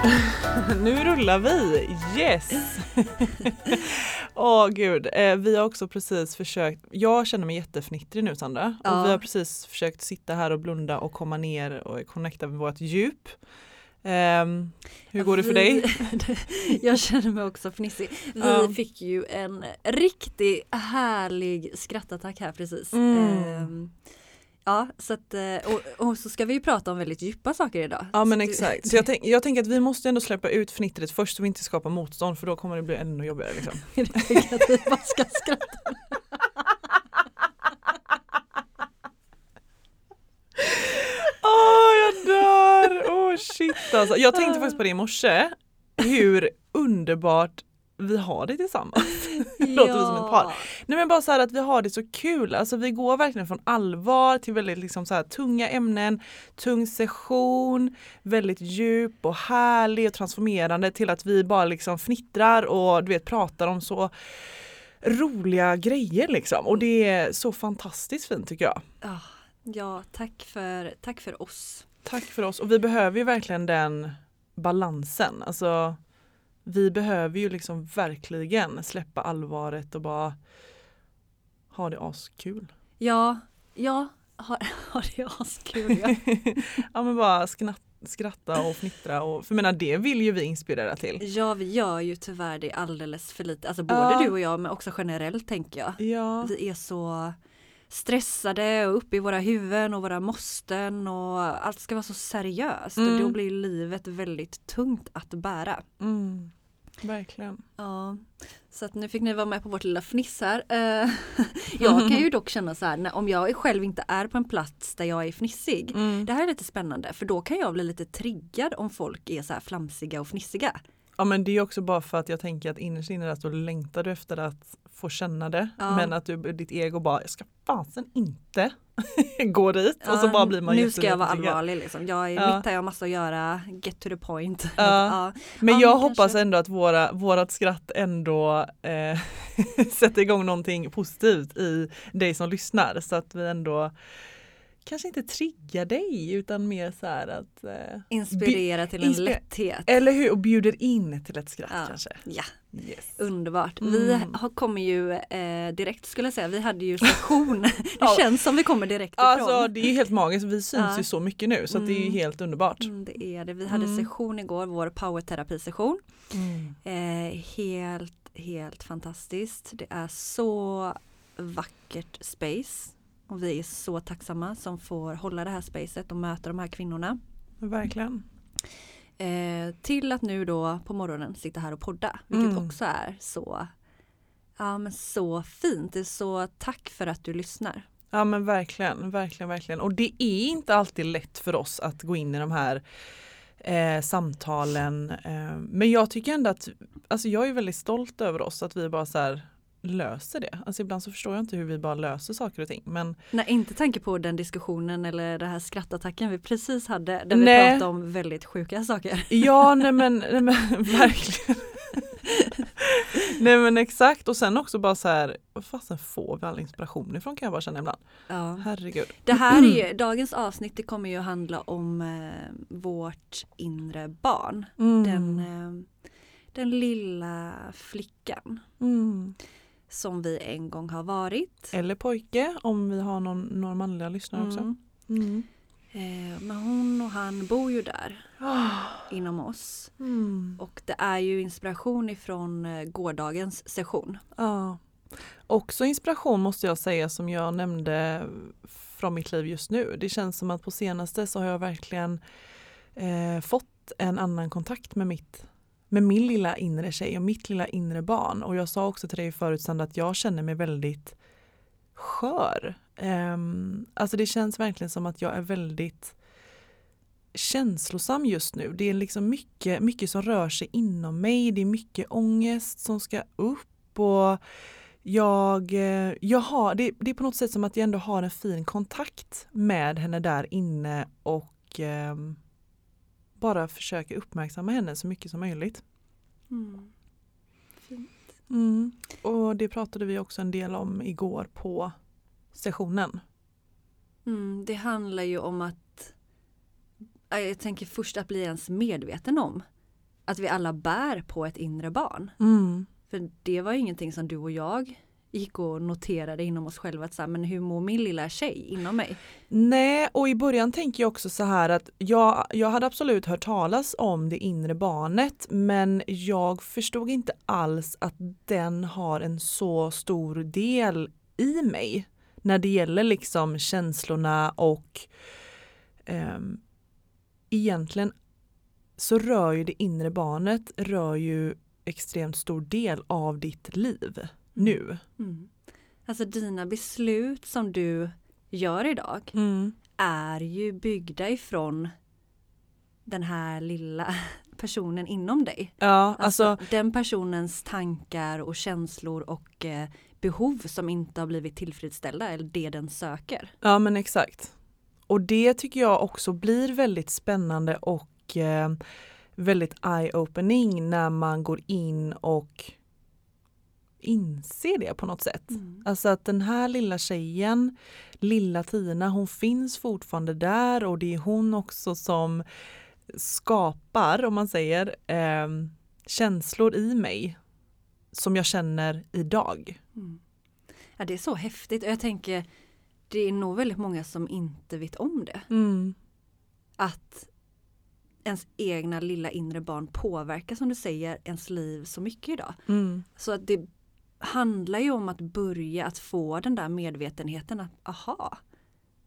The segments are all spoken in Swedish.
nu rullar vi, yes! Åh oh, gud, eh, vi har också precis försökt, jag känner mig jättefnittrig nu Sandra, ja. och vi har precis försökt sitta här och blunda och komma ner och connecta med vårt djup. Um, hur går det för dig? jag känner mig också fnissig. Vi ja. fick ju en riktigt härlig skrattattack här precis. Mm. Um, Ja, så att, eh, och, och, så ska vi ju prata om väldigt djupa saker idag. Ja men exakt. Så jag, tänk, jag tänker att vi måste ändå släppa ut fnittret först så vi inte skapar motstånd för då kommer det bli ännu jobbigare. Liksom. jag tänker att vi bara ska skratta. Åh oh, jag dör! Åh oh, shit alltså. Jag tänkte faktiskt på det i morse. Hur underbart vi har det tillsammans. Låter vi som ett par. Nej men bara så här att vi har det så kul, alltså vi går verkligen från allvar till väldigt liksom så här tunga ämnen, tung session, väldigt djup och härlig och transformerande till att vi bara liksom fnittrar och du vet pratar om så roliga grejer liksom och det är så fantastiskt fint tycker jag. Ja, tack för, tack för oss. Tack för oss och vi behöver ju verkligen den balansen. Alltså vi behöver ju liksom verkligen släppa allvaret och bara ha det askul. Ja, ja, ha, ha det askul. Ja. ja men bara sknatt, skratta och fnittra och för menar det vill ju vi inspirera till. Ja vi gör ju tyvärr det alldeles för lite, alltså både ja. du och jag men också generellt tänker jag. Ja. Vi är så stressade och uppe i våra huvuden och våra måsten och allt ska vara så seriöst mm. och då blir livet väldigt tungt att bära. Mm. Verkligen. Ja, så att nu fick ni vara med på vårt lilla fniss här. Eh, jag kan ju dock känna så här, när, om jag själv inte är på en plats där jag är fnissig. Mm. Det här är lite spännande för då kan jag bli lite triggad om folk är så här flamsiga och fnissiga. Ja men det är också bara för att jag tänker att innerst inne så längtar du efter att få känna det. Ja. Men att du, ditt ego bara, jag ska fasen inte gå dit. Ja, och så bara blir man Nu ska jag vara allvarlig liksom. Jag är ja. mitt här, jag har massa att göra, get to the point. Ja. Men jag hoppas kanske... ändå att våra, vårat skratt ändå eh, sätter igång någonting positivt i dig som lyssnar. Så att vi ändå kanske inte triggar dig utan mer så här att eh, Inspirera till en lätthet. Eller hur, och bjuder in till ett skratt kanske. Ja, yes. underbart. Mm. Vi har, kommer ju eh, direkt skulle jag säga, vi hade ju session. det ja. känns som vi kommer direkt ifrån. Alltså det är helt magiskt, vi syns ja. ju så mycket nu så mm. det är mm. helt underbart. Mm, det är det, vi hade mm. session igår, vår powerterapisession. Mm. Eh, helt, helt fantastiskt. Det är så vackert space och vi är så tacksamma som får hålla det här spacet och möta de här kvinnorna. Verkligen. Eh, till att nu då på morgonen sitta här och podda, vilket mm. också är så, ja, men så fint. Det är så tack för att du lyssnar. Ja men verkligen, verkligen, verkligen. Och det är inte alltid lätt för oss att gå in i de här eh, samtalen. Eh, men jag tycker ändå att, alltså jag är väldigt stolt över oss att vi bara så här löser det. Alltså ibland så förstår jag inte hur vi bara löser saker och ting. Men... Nej, inte tanke på den diskussionen eller den här skrattattacken vi precis hade där nej. vi pratade om väldigt sjuka saker. Ja, nej men, nej, men verkligen. nej men exakt och sen också bara så här, vad fasen får vi all inspiration ifrån kan jag bara känna ibland. Ja. Herregud. Det här är ju, dagens avsnitt det kommer ju handla om eh, vårt inre barn. Mm. Den, eh, den lilla flickan. Mm som vi en gång har varit. Eller pojke om vi har någon, några manliga lyssnare också. Mm. Mm. Eh, men hon och han bor ju där oh. inom oss. Mm. Och det är ju inspiration ifrån eh, gårdagens session. Ja, Också inspiration måste jag säga som jag nämnde från mitt liv just nu. Det känns som att på senaste så har jag verkligen eh, fått en annan kontakt med mitt med min lilla inre tjej och mitt lilla inre barn. Och jag sa också till dig förut Sandra att jag känner mig väldigt skör. Um, alltså det känns verkligen som att jag är väldigt känslosam just nu. Det är liksom mycket, mycket som rör sig inom mig. Det är mycket ångest som ska upp och jag, eh, jag har, det, det är på något sätt som att jag ändå har en fin kontakt med henne där inne och um, bara försöker uppmärksamma henne så mycket som möjligt. Mm. Mm. Och det pratade vi också en del om igår på sessionen. Mm, det handlar ju om att jag tänker först att bli ens medveten om att vi alla bär på ett inre barn. Mm. För det var ingenting som du och jag gick och noterade inom oss själva att så här, men hur mår min lilla tjej inom mig? Nej och i början tänker jag också så här att jag, jag hade absolut hört talas om det inre barnet men jag förstod inte alls att den har en så stor del i mig när det gäller liksom känslorna och eh, egentligen så rör ju det inre barnet rör ju extremt stor del av ditt liv nu. Mm. Alltså dina beslut som du gör idag mm. är ju byggda ifrån den här lilla personen inom dig. Ja, alltså, alltså den personens tankar och känslor och eh, behov som inte har blivit tillfredsställda eller det den söker. Ja men exakt. Och det tycker jag också blir väldigt spännande och eh, väldigt eye-opening när man går in och inser det på något sätt. Mm. Alltså att den här lilla tjejen, lilla Tina, hon finns fortfarande där och det är hon också som skapar, om man säger, eh, känslor i mig som jag känner idag. Mm. Ja, det är så häftigt och jag tänker det är nog väldigt många som inte vet om det. Mm. Att ens egna lilla inre barn påverkar som du säger ens liv så mycket idag. Mm. Så att det handlar ju om att börja att få den där medvetenheten att aha,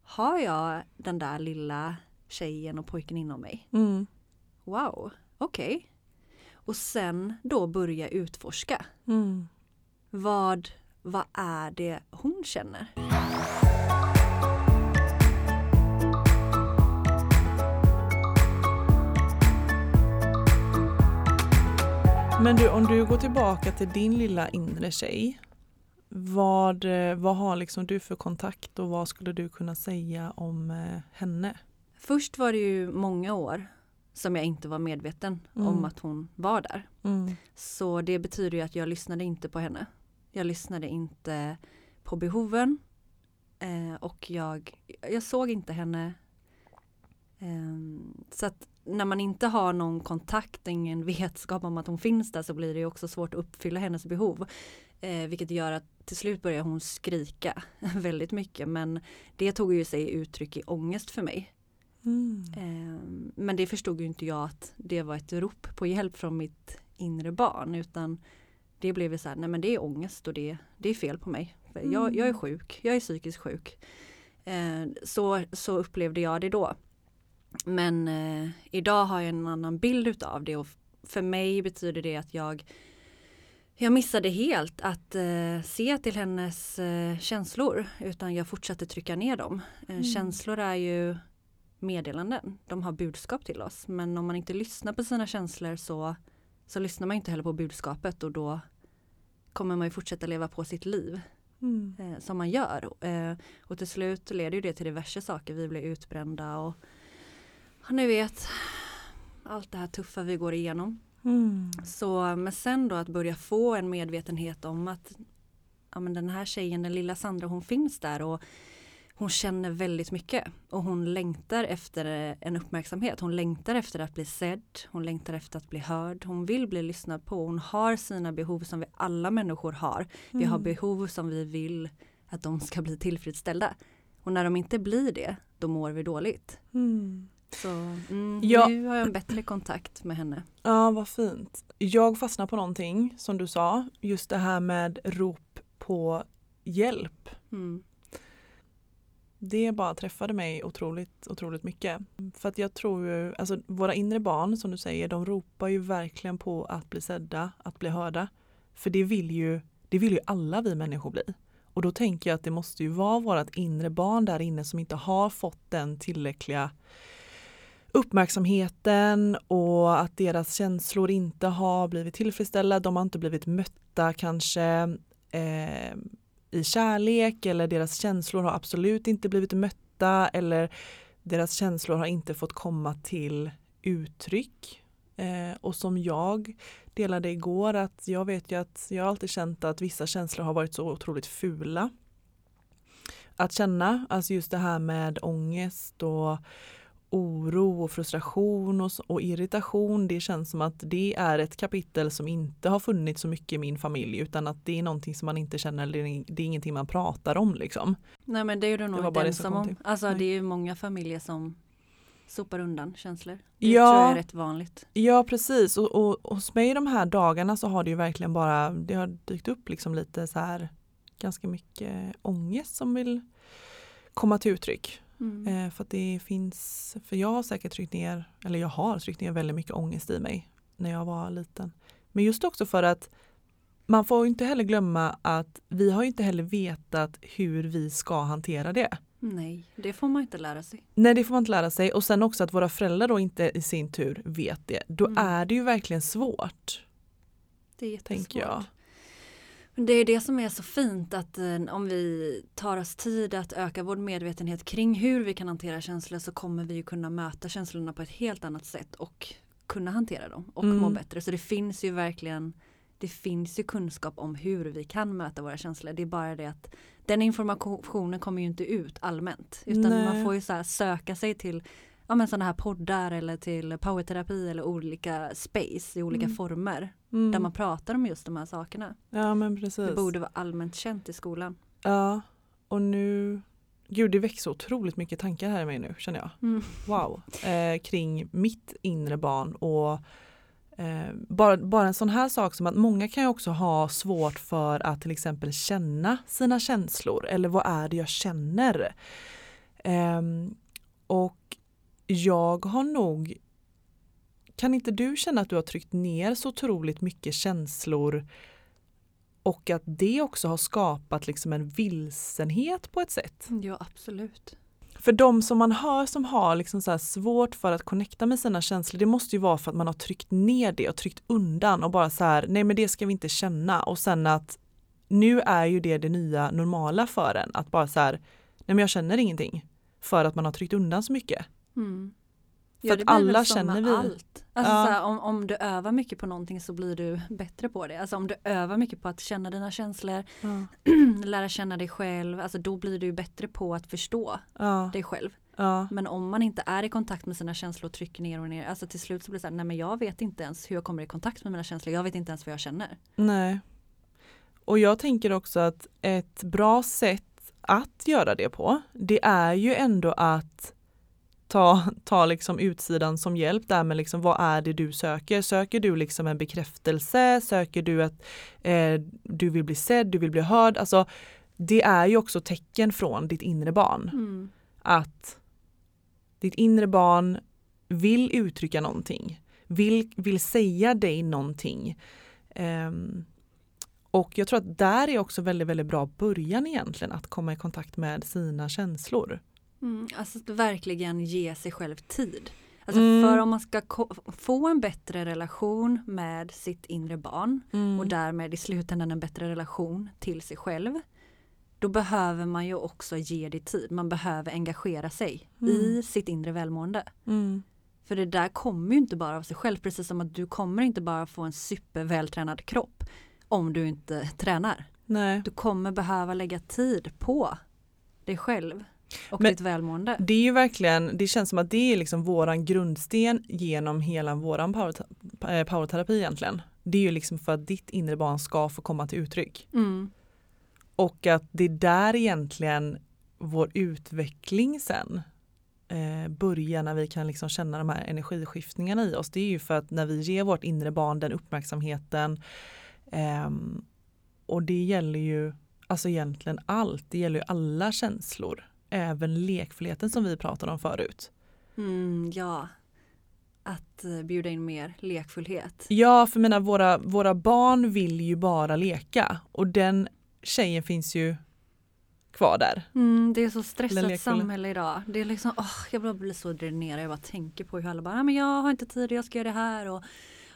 har jag den där lilla tjejen och pojken inom mig? Mm. Wow, okej. Okay. Och sen då börja utforska. Mm. Vad, vad är det hon känner? Men du, om du går tillbaka till din lilla inre tjej. Vad, vad har liksom du för kontakt och vad skulle du kunna säga om eh, henne? Först var det ju många år som jag inte var medveten mm. om att hon var där. Mm. Så det betyder ju att jag lyssnade inte på henne. Jag lyssnade inte på behoven eh, och jag, jag såg inte henne. Eh, så att när man inte har någon kontakt, ingen vetskap om att hon finns där så blir det också svårt att uppfylla hennes behov. Eh, vilket gör att till slut börjar hon skrika väldigt mycket men det tog ju sig uttryck i ångest för mig. Mm. Eh, men det förstod ju inte jag att det var ett rop på hjälp från mitt inre barn utan det blev så här, nej men det är ångest och det, det är fel på mig. Mm. Jag, jag är sjuk, jag är psykiskt sjuk. Eh, så, så upplevde jag det då. Men eh, idag har jag en annan bild utav det och för mig betyder det att jag jag missade helt att eh, se till hennes eh, känslor utan jag fortsatte trycka ner dem. Eh, mm. Känslor är ju meddelanden, de har budskap till oss men om man inte lyssnar på sina känslor så, så lyssnar man inte heller på budskapet och då kommer man ju fortsätta leva på sitt liv. Mm. Eh, som man gör. Eh, och till slut leder ju det till diverse saker. Vi blir utbrända och ni vet allt det här tuffa vi går igenom. Mm. Så men sen då att börja få en medvetenhet om att ja, men den här tjejen, den lilla Sandra, hon finns där och hon känner väldigt mycket och hon längtar efter en uppmärksamhet. Hon längtar efter att bli sedd. Hon längtar efter att bli hörd. Hon vill bli lyssnad på. Hon har sina behov som vi alla människor har. Mm. Vi har mm. behov som vi vill att de ska bli tillfredsställda. Och när de inte blir det, då mår vi dåligt. Mm. Så mm, ja. nu har jag en bättre kontakt med henne. Ja, vad fint. Jag fastnar på någonting som du sa, just det här med rop på hjälp. Mm. Det bara träffade mig otroligt, otroligt mycket. För att jag tror ju, alltså våra inre barn som du säger, de ropar ju verkligen på att bli sedda, att bli hörda. För det vill ju, det vill ju alla vi människor bli. Och då tänker jag att det måste ju vara vårt inre barn där inne som inte har fått den tillräckliga uppmärksamheten och att deras känslor inte har blivit tillfredsställda. De har inte blivit mötta kanske eh, i kärlek eller deras känslor har absolut inte blivit mötta eller deras känslor har inte fått komma till uttryck. Eh, och som jag delade igår att jag vet ju att jag alltid känt att vissa känslor har varit så otroligt fula att känna. Alltså just det här med ångest och oro och frustration och, och, irritation. Det känns som att det är ett kapitel som inte har funnits så mycket i min familj utan att det är någonting som man inte känner, det är, det är ingenting man pratar om liksom. Nej men det är du nog inte ensam om. Alltså Nej. det är ju många familjer som sopar undan känslor. Det ja, tror jag är rätt vanligt. Ja precis och, och, och hos mig de här dagarna så har det ju verkligen bara, det har dykt upp liksom lite så här ganska mycket ångest som vill komma till uttryck. Mm. Eh, för det finns, för jag har säkert tryckt ner, eller jag har tryckt ner väldigt mycket ångest i mig när jag var liten. Men just också för att man får inte heller glömma att vi har inte heller vetat hur vi ska hantera det. Nej, det får man inte lära sig. Nej, det får man inte lära sig. Och sen också att våra föräldrar då inte i sin tur vet det. Då mm. är det ju verkligen svårt. Det är jättesvårt. Jag. Det är det som är så fint att eh, om vi tar oss tid att öka vår medvetenhet kring hur vi kan hantera känslor så kommer vi kunna möta känslorna på ett helt annat sätt och kunna hantera dem och mm. må bättre. Så det finns ju verkligen det finns ju kunskap om hur vi kan möta våra känslor. Det är bara det att den informationen kommer ju inte ut allmänt. Utan Nej. man får ju så söka sig till ja, men sådana här poddar eller till powerterapi eller olika space i olika mm. former. Mm. Där man pratar om just de här sakerna. Ja men precis. Det borde vara allmänt känt i skolan. Ja och nu Gud det växer otroligt mycket tankar här i mig nu känner jag. Mm. Wow. Eh, kring mitt inre barn och eh, bara, bara en sån här sak som att många kan ju också ha svårt för att till exempel känna sina känslor eller vad är det jag känner? Eh, och jag har nog kan inte du känna att du har tryckt ner så otroligt mycket känslor och att det också har skapat liksom en vilsenhet på ett sätt? Ja absolut. För de som man hör som har liksom så svårt för att connecta med sina känslor, det måste ju vara för att man har tryckt ner det och tryckt undan och bara så här, nej men det ska vi inte känna och sen att nu är ju det det nya normala för en, att bara så här, nej men jag känner ingenting för att man har tryckt undan så mycket. Mm. För ja, att alla känner vi. Allt. Alltså, ja. här, om, om du övar mycket på någonting så blir du bättre på det. Alltså om du övar mycket på att känna dina känslor, ja. lära känna dig själv, alltså då blir du bättre på att förstå dig själv. Men om man inte är i kontakt med sina känslor och trycker ner och ner, alltså till slut så blir det så här, nej men jag vet inte ens hur jag kommer i kontakt med mina känslor, jag vet inte ens vad jag känner. Nej. Och jag tänker också att ett bra sätt att göra det på, det är ju ändå att ta, ta liksom utsidan som hjälp där med liksom vad är det du söker? Söker du liksom en bekräftelse? Söker du att eh, du vill bli sedd, du vill bli hörd? Alltså det är ju också tecken från ditt inre barn. Mm. Att ditt inre barn vill uttrycka någonting, vill, vill säga dig någonting. Um, och jag tror att där är också väldigt, väldigt bra början egentligen att komma i kontakt med sina känslor. Mm, alltså att verkligen ge sig själv tid. Alltså mm. För om man ska få en bättre relation med sitt inre barn mm. och därmed i slutändan en bättre relation till sig själv. Då behöver man ju också ge det tid. Man behöver engagera sig mm. i sitt inre välmående. Mm. För det där kommer ju inte bara av sig själv. Precis som att du kommer inte bara få en supervältränad kropp om du inte tränar. Nej. Du kommer behöva lägga tid på dig själv och Men ditt välmående. Det är ju verkligen, det känns som att det är liksom våran grundsten genom hela våran eh, powerterapi egentligen. Det är ju liksom för att ditt inre barn ska få komma till uttryck. Mm. Och att det är där egentligen vår utveckling sen eh, börjar när vi kan liksom känna de här energiskiftningarna i oss. Det är ju för att när vi ger vårt inre barn den uppmärksamheten eh, och det gäller ju alltså egentligen allt, det gäller ju alla känslor. Även lekfullheten som vi pratade om förut. Mm, ja, att uh, bjuda in mer lekfullhet. Ja, för mina, våra, våra barn vill ju bara leka och den tjejen finns ju kvar där. Mm, det är så stressat samhälle idag. Det är liksom, oh, jag bara blir så dränerad. Jag bara tänker på hur alla bara, ah, men jag har inte tid, jag ska göra det här. Och,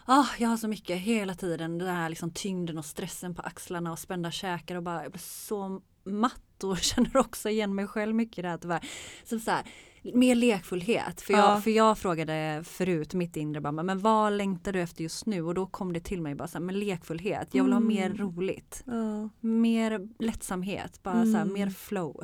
oh, jag har så mycket hela tiden. Den här liksom tyngden och stressen på axlarna och spända käkar och bara, jag blir så matt och känner också igen mig själv mycket i det här tyvärr. Så, så här, mer lekfullhet. För jag, ja. för jag frågade förut mitt inre bara, men vad längtar du efter just nu? Och då kom det till mig bara så här, men lekfullhet. Jag vill ha mer mm. roligt. Ja. Mer lättsamhet, bara mm. så här, mm. mer flow.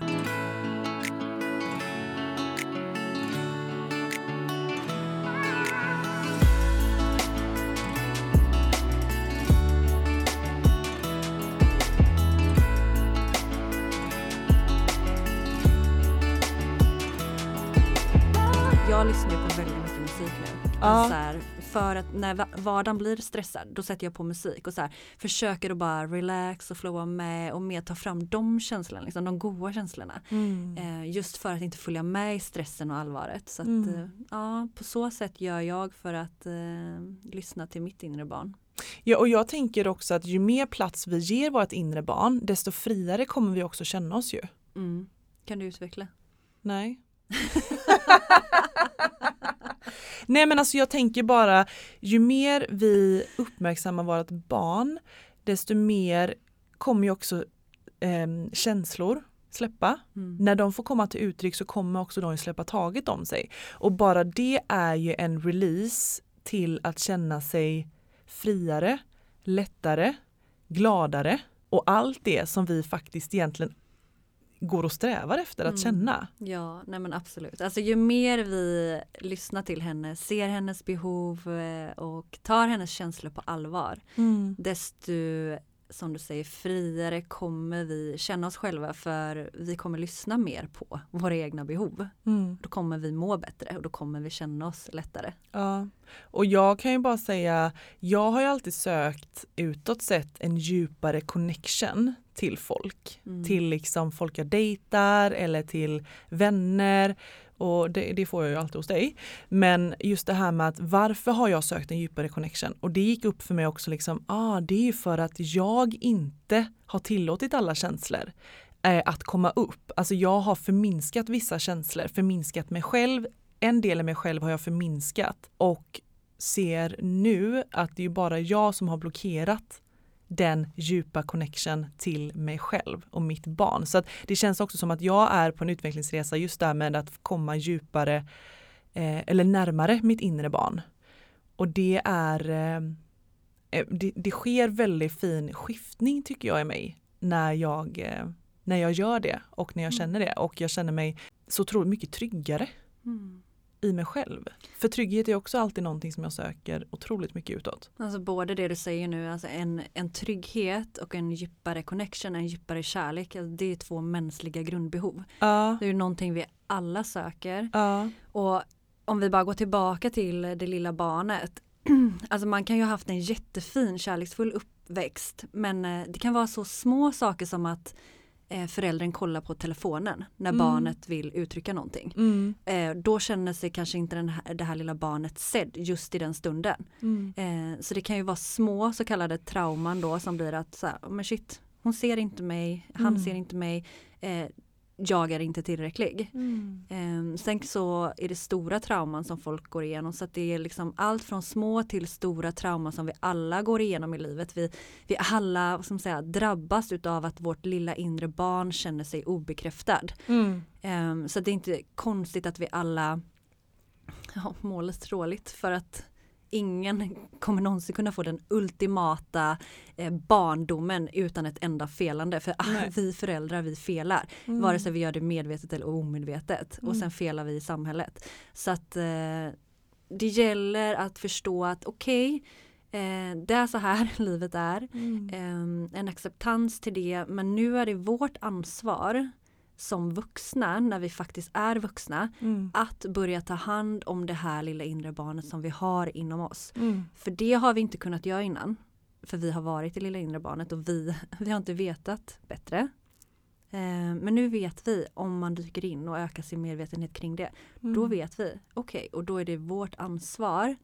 Ja. Alltså här, för att när vardagen blir stressad då sätter jag på musik och så här, försöker att bara relax och flowa med och mer ta fram de känslorna, liksom, de goda känslorna. Mm. Eh, just för att inte följa med i stressen och allvaret. Så att, mm. eh, ja, på så sätt gör jag för att eh, lyssna till mitt inre barn. Ja och jag tänker också att ju mer plats vi ger vårt inre barn desto friare kommer vi också känna oss ju. Mm. Kan du utveckla? Nej. Nej men alltså jag tänker bara ju mer vi uppmärksammar vårt barn desto mer kommer ju också eh, känslor släppa. Mm. När de får komma till uttryck så kommer också de släppa taget om sig. Och bara det är ju en release till att känna sig friare, lättare, gladare och allt det som vi faktiskt egentligen går och strävar efter att mm. känna. Ja, nej men absolut. Alltså ju mer vi lyssnar till henne, ser hennes behov eh, och tar hennes känslor på allvar, mm. desto som du säger friare kommer vi känna oss själva för vi kommer lyssna mer på våra egna behov. Mm. Då kommer vi må bättre och då kommer vi känna oss lättare. Ja, och jag kan ju bara säga, jag har ju alltid sökt utåt sett en djupare connection till folk. Mm. Till liksom folk jag dejtar eller till vänner och det, det, får jag ju alltid hos dig. Men just det här med att varför har jag sökt en djupare connection? Och det gick upp för mig också liksom, ah, det är ju för att jag inte har tillåtit alla känslor eh, att komma upp. Alltså jag har förminskat vissa känslor, förminskat mig själv. En del av mig själv har jag förminskat och ser nu att det är bara jag som har blockerat den djupa connection till mig själv och mitt barn. Så att det känns också som att jag är på en utvecklingsresa just där med att komma djupare eh, eller närmare mitt inre barn. Och det är eh, eh, det, det, sker väldigt fin skiftning tycker jag i mig när jag, eh, när jag gör det och när jag mm. känner det och jag känner mig så otroligt mycket tryggare. Mm i mig själv. För trygghet är också alltid någonting som jag söker otroligt mycket utåt. Alltså både det du säger nu, alltså en, en trygghet och en djupare connection, en djupare kärlek. Alltså det är två mänskliga grundbehov. Ja. Det är ju någonting vi alla söker. Ja. Och om vi bara går tillbaka till det lilla barnet. Alltså man kan ju ha haft en jättefin kärleksfull uppväxt men eh, det kan vara så små saker som att föräldern kollar på telefonen när mm. barnet vill uttrycka någonting. Mm. Eh, då känner sig kanske inte den här, det här lilla barnet sedd just i den stunden. Mm. Eh, så det kan ju vara små så kallade trauman då som blir att så här, men shit, hon ser inte mig, han mm. ser inte mig. Eh, jag är inte tillräcklig. Mm. Um, sen så är det stora trauman som folk går igenom så att det är liksom allt från små till stora trauman som vi alla går igenom i livet. Vi, vi alla som säga, drabbas utav att vårt lilla inre barn känner sig obekräftad. Mm. Um, så det är inte konstigt att vi alla ja, mår lite dåligt för att ingen kommer någonsin kunna få den ultimata eh, barndomen utan ett enda felande. För ah, vi föräldrar vi felar. Mm. Vare sig vi gör det medvetet eller omedvetet. Mm. Och sen felar vi i samhället. Så att eh, det gäller att förstå att okej okay, eh, det är så här livet är. Mm. Eh, en acceptans till det men nu är det vårt ansvar som vuxna, när vi faktiskt är vuxna, mm. att börja ta hand om det här lilla inre barnet som vi har inom oss. Mm. För det har vi inte kunnat göra innan. för vi har varit det lilla inre barnet och vi, vi har inte vetat bättre. Eh, men nu vet vi om man dyker in och ökar sin medvetenhet kring det. Mm. Då vet vi, okej, okay, och då är det vårt ansvar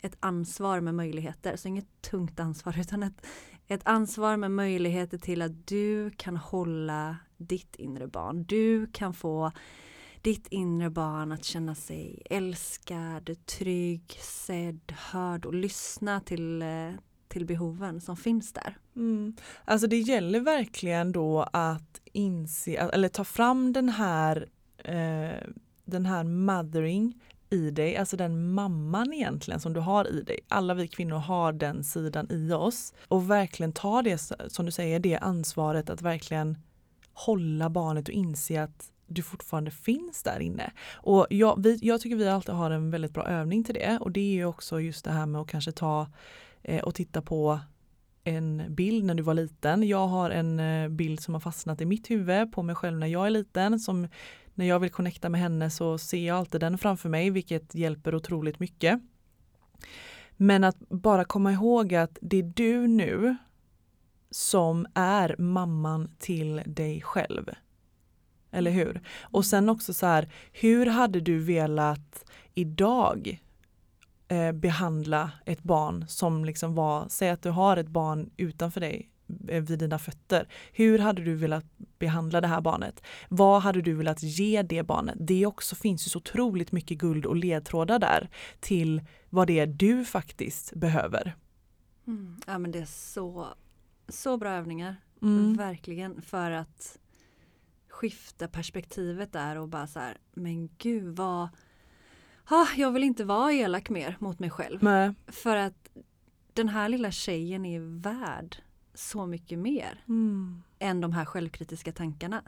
ett ansvar med möjligheter, så inget tungt ansvar utan ett, ett ansvar med möjligheter till att du kan hålla ditt inre barn. Du kan få ditt inre barn att känna sig älskad, trygg, sedd, hörd och lyssna till, eh, till behoven som finns där. Mm. Alltså det gäller verkligen då att inse, eller ta fram den här, eh, den här mothering i dig, alltså den mamman egentligen som du har i dig. Alla vi kvinnor har den sidan i oss och verkligen ta det, som du säger, det ansvaret att verkligen hålla barnet och inse att du fortfarande finns där inne. Och jag, vi, jag tycker vi alltid har en väldigt bra övning till det och det är ju också just det här med att kanske ta eh, och titta på en bild när du var liten. Jag har en eh, bild som har fastnat i mitt huvud på mig själv när jag är liten som när jag vill connecta med henne så ser jag alltid den framför mig vilket hjälper otroligt mycket. Men att bara komma ihåg att det är du nu som är mamman till dig själv. Eller hur? Och sen också så här, hur hade du velat idag eh, behandla ett barn som liksom var, säg att du har ett barn utanför dig Eh, vid dina fötter. Hur hade du velat behandla det här barnet? Vad hade du velat ge det barnet? Det också finns ju så otroligt mycket guld och ledtrådar där till vad det är du faktiskt behöver. Mm. Ja men det är så, så bra övningar. Mm. Verkligen för att skifta perspektivet där och bara så här, men gud vad ah, jag vill inte vara elak mer mot mig själv. Nej. För att den här lilla tjejen är värd så mycket mer mm. Än de här självkritiska tankarna.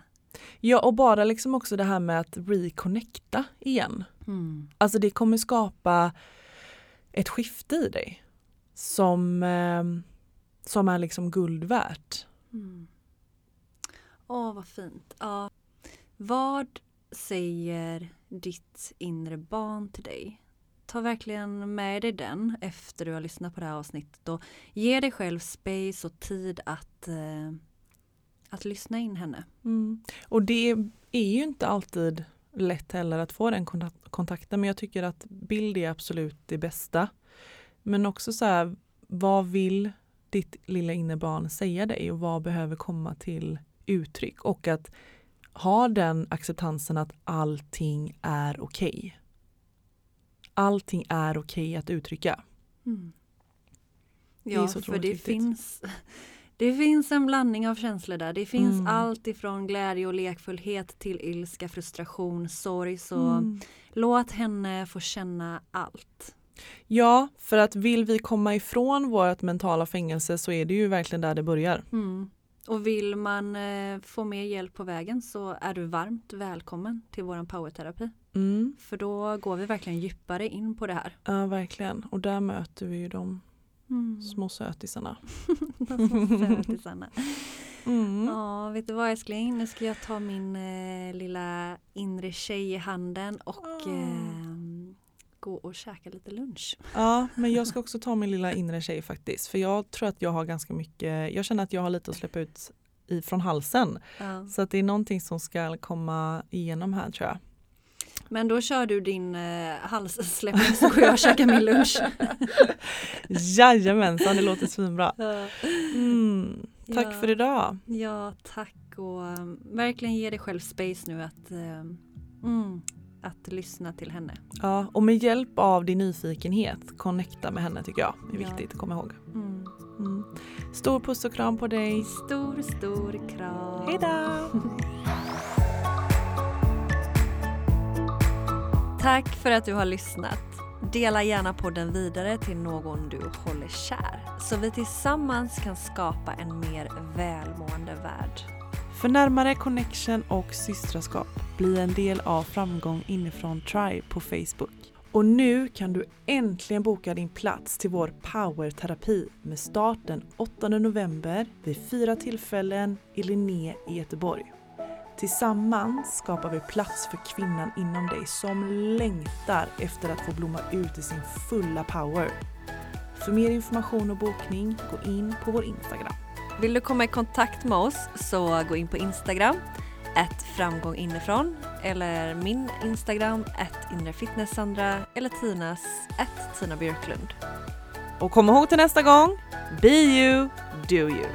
Ja och bara liksom också det här med att reconnecta igen. Mm. Alltså det kommer skapa ett skifte i dig som, eh, som är liksom guld värt. Mm. Åh vad fint. Ja. Vad säger ditt inre barn till dig ta verkligen med dig den efter du har lyssnat på det här avsnittet och ge dig själv space och tid att, eh, att lyssna in henne. Mm. Och det är ju inte alltid lätt heller att få den kontakten men jag tycker att bild är absolut det bästa. Men också så här, vad vill ditt lilla innebarn säga dig och vad behöver komma till uttryck och att ha den acceptansen att allting är okej. Okay allting är okej att uttrycka. Mm. Ja, för det viktigt. finns, det finns en blandning av känslor där. Det finns mm. allt ifrån glädje och lekfullhet till ilska, frustration, sorg. Så mm. låt henne få känna allt. Ja, för att vill vi komma ifrån vårt mentala fängelse så är det ju verkligen där det börjar. Mm. Och vill man eh, få mer hjälp på vägen så är du varmt välkommen till våran powerterapi. Mm. För då går vi verkligen djupare in på det här. Ja verkligen och där möter vi ju de mm. små sötisarna. små sötisarna. Mm. Ja, vet du vad älskling? Nu ska jag ta min eh, lilla inre tjej i handen och oh. eh, gå och käka lite lunch. Ja, men jag ska också ta min lilla inre tjej faktiskt. För jag tror att jag har ganska mycket, jag känner att jag har lite att släppa ut i, från halsen. Ja. Så att det är någonting som ska komma igenom här tror jag. Men då kör du din eh, halssläppning så går jag och käkar min lunch. Jajamensan, det låter svinbra. Mm, tack ja. för idag. Ja, tack och um, verkligen ge dig själv space nu att um, mm, att lyssna till henne. Ja, och med hjälp av din nyfikenhet, connecta med henne tycker jag är viktigt ja. att komma ihåg. Mm. Mm. Stor puss och kram på dig. Stor, stor kram. Hejdå! Tack för att du har lyssnat. Dela gärna podden vidare till någon du håller kär så vi tillsammans kan skapa en mer välmående värld. För närmare connection och systraskap, bli en del av Framgång inifrån Tribe på Facebook. Och nu kan du äntligen boka din plats till vår powerterapi med start den 8 november vid fyra tillfällen i Linné i Göteborg. Tillsammans skapar vi plats för kvinnan inom dig som längtar efter att få blomma ut i sin fulla power. För mer information och bokning, gå in på vår Instagram. Vill du komma i kontakt med oss så gå in på Instagram, ett framgång inifrån eller min Instagram, ett inrefitnesssandra eller Tinas, ett Tina Björklund. Och kom ihåg till nästa gång, be you, do you.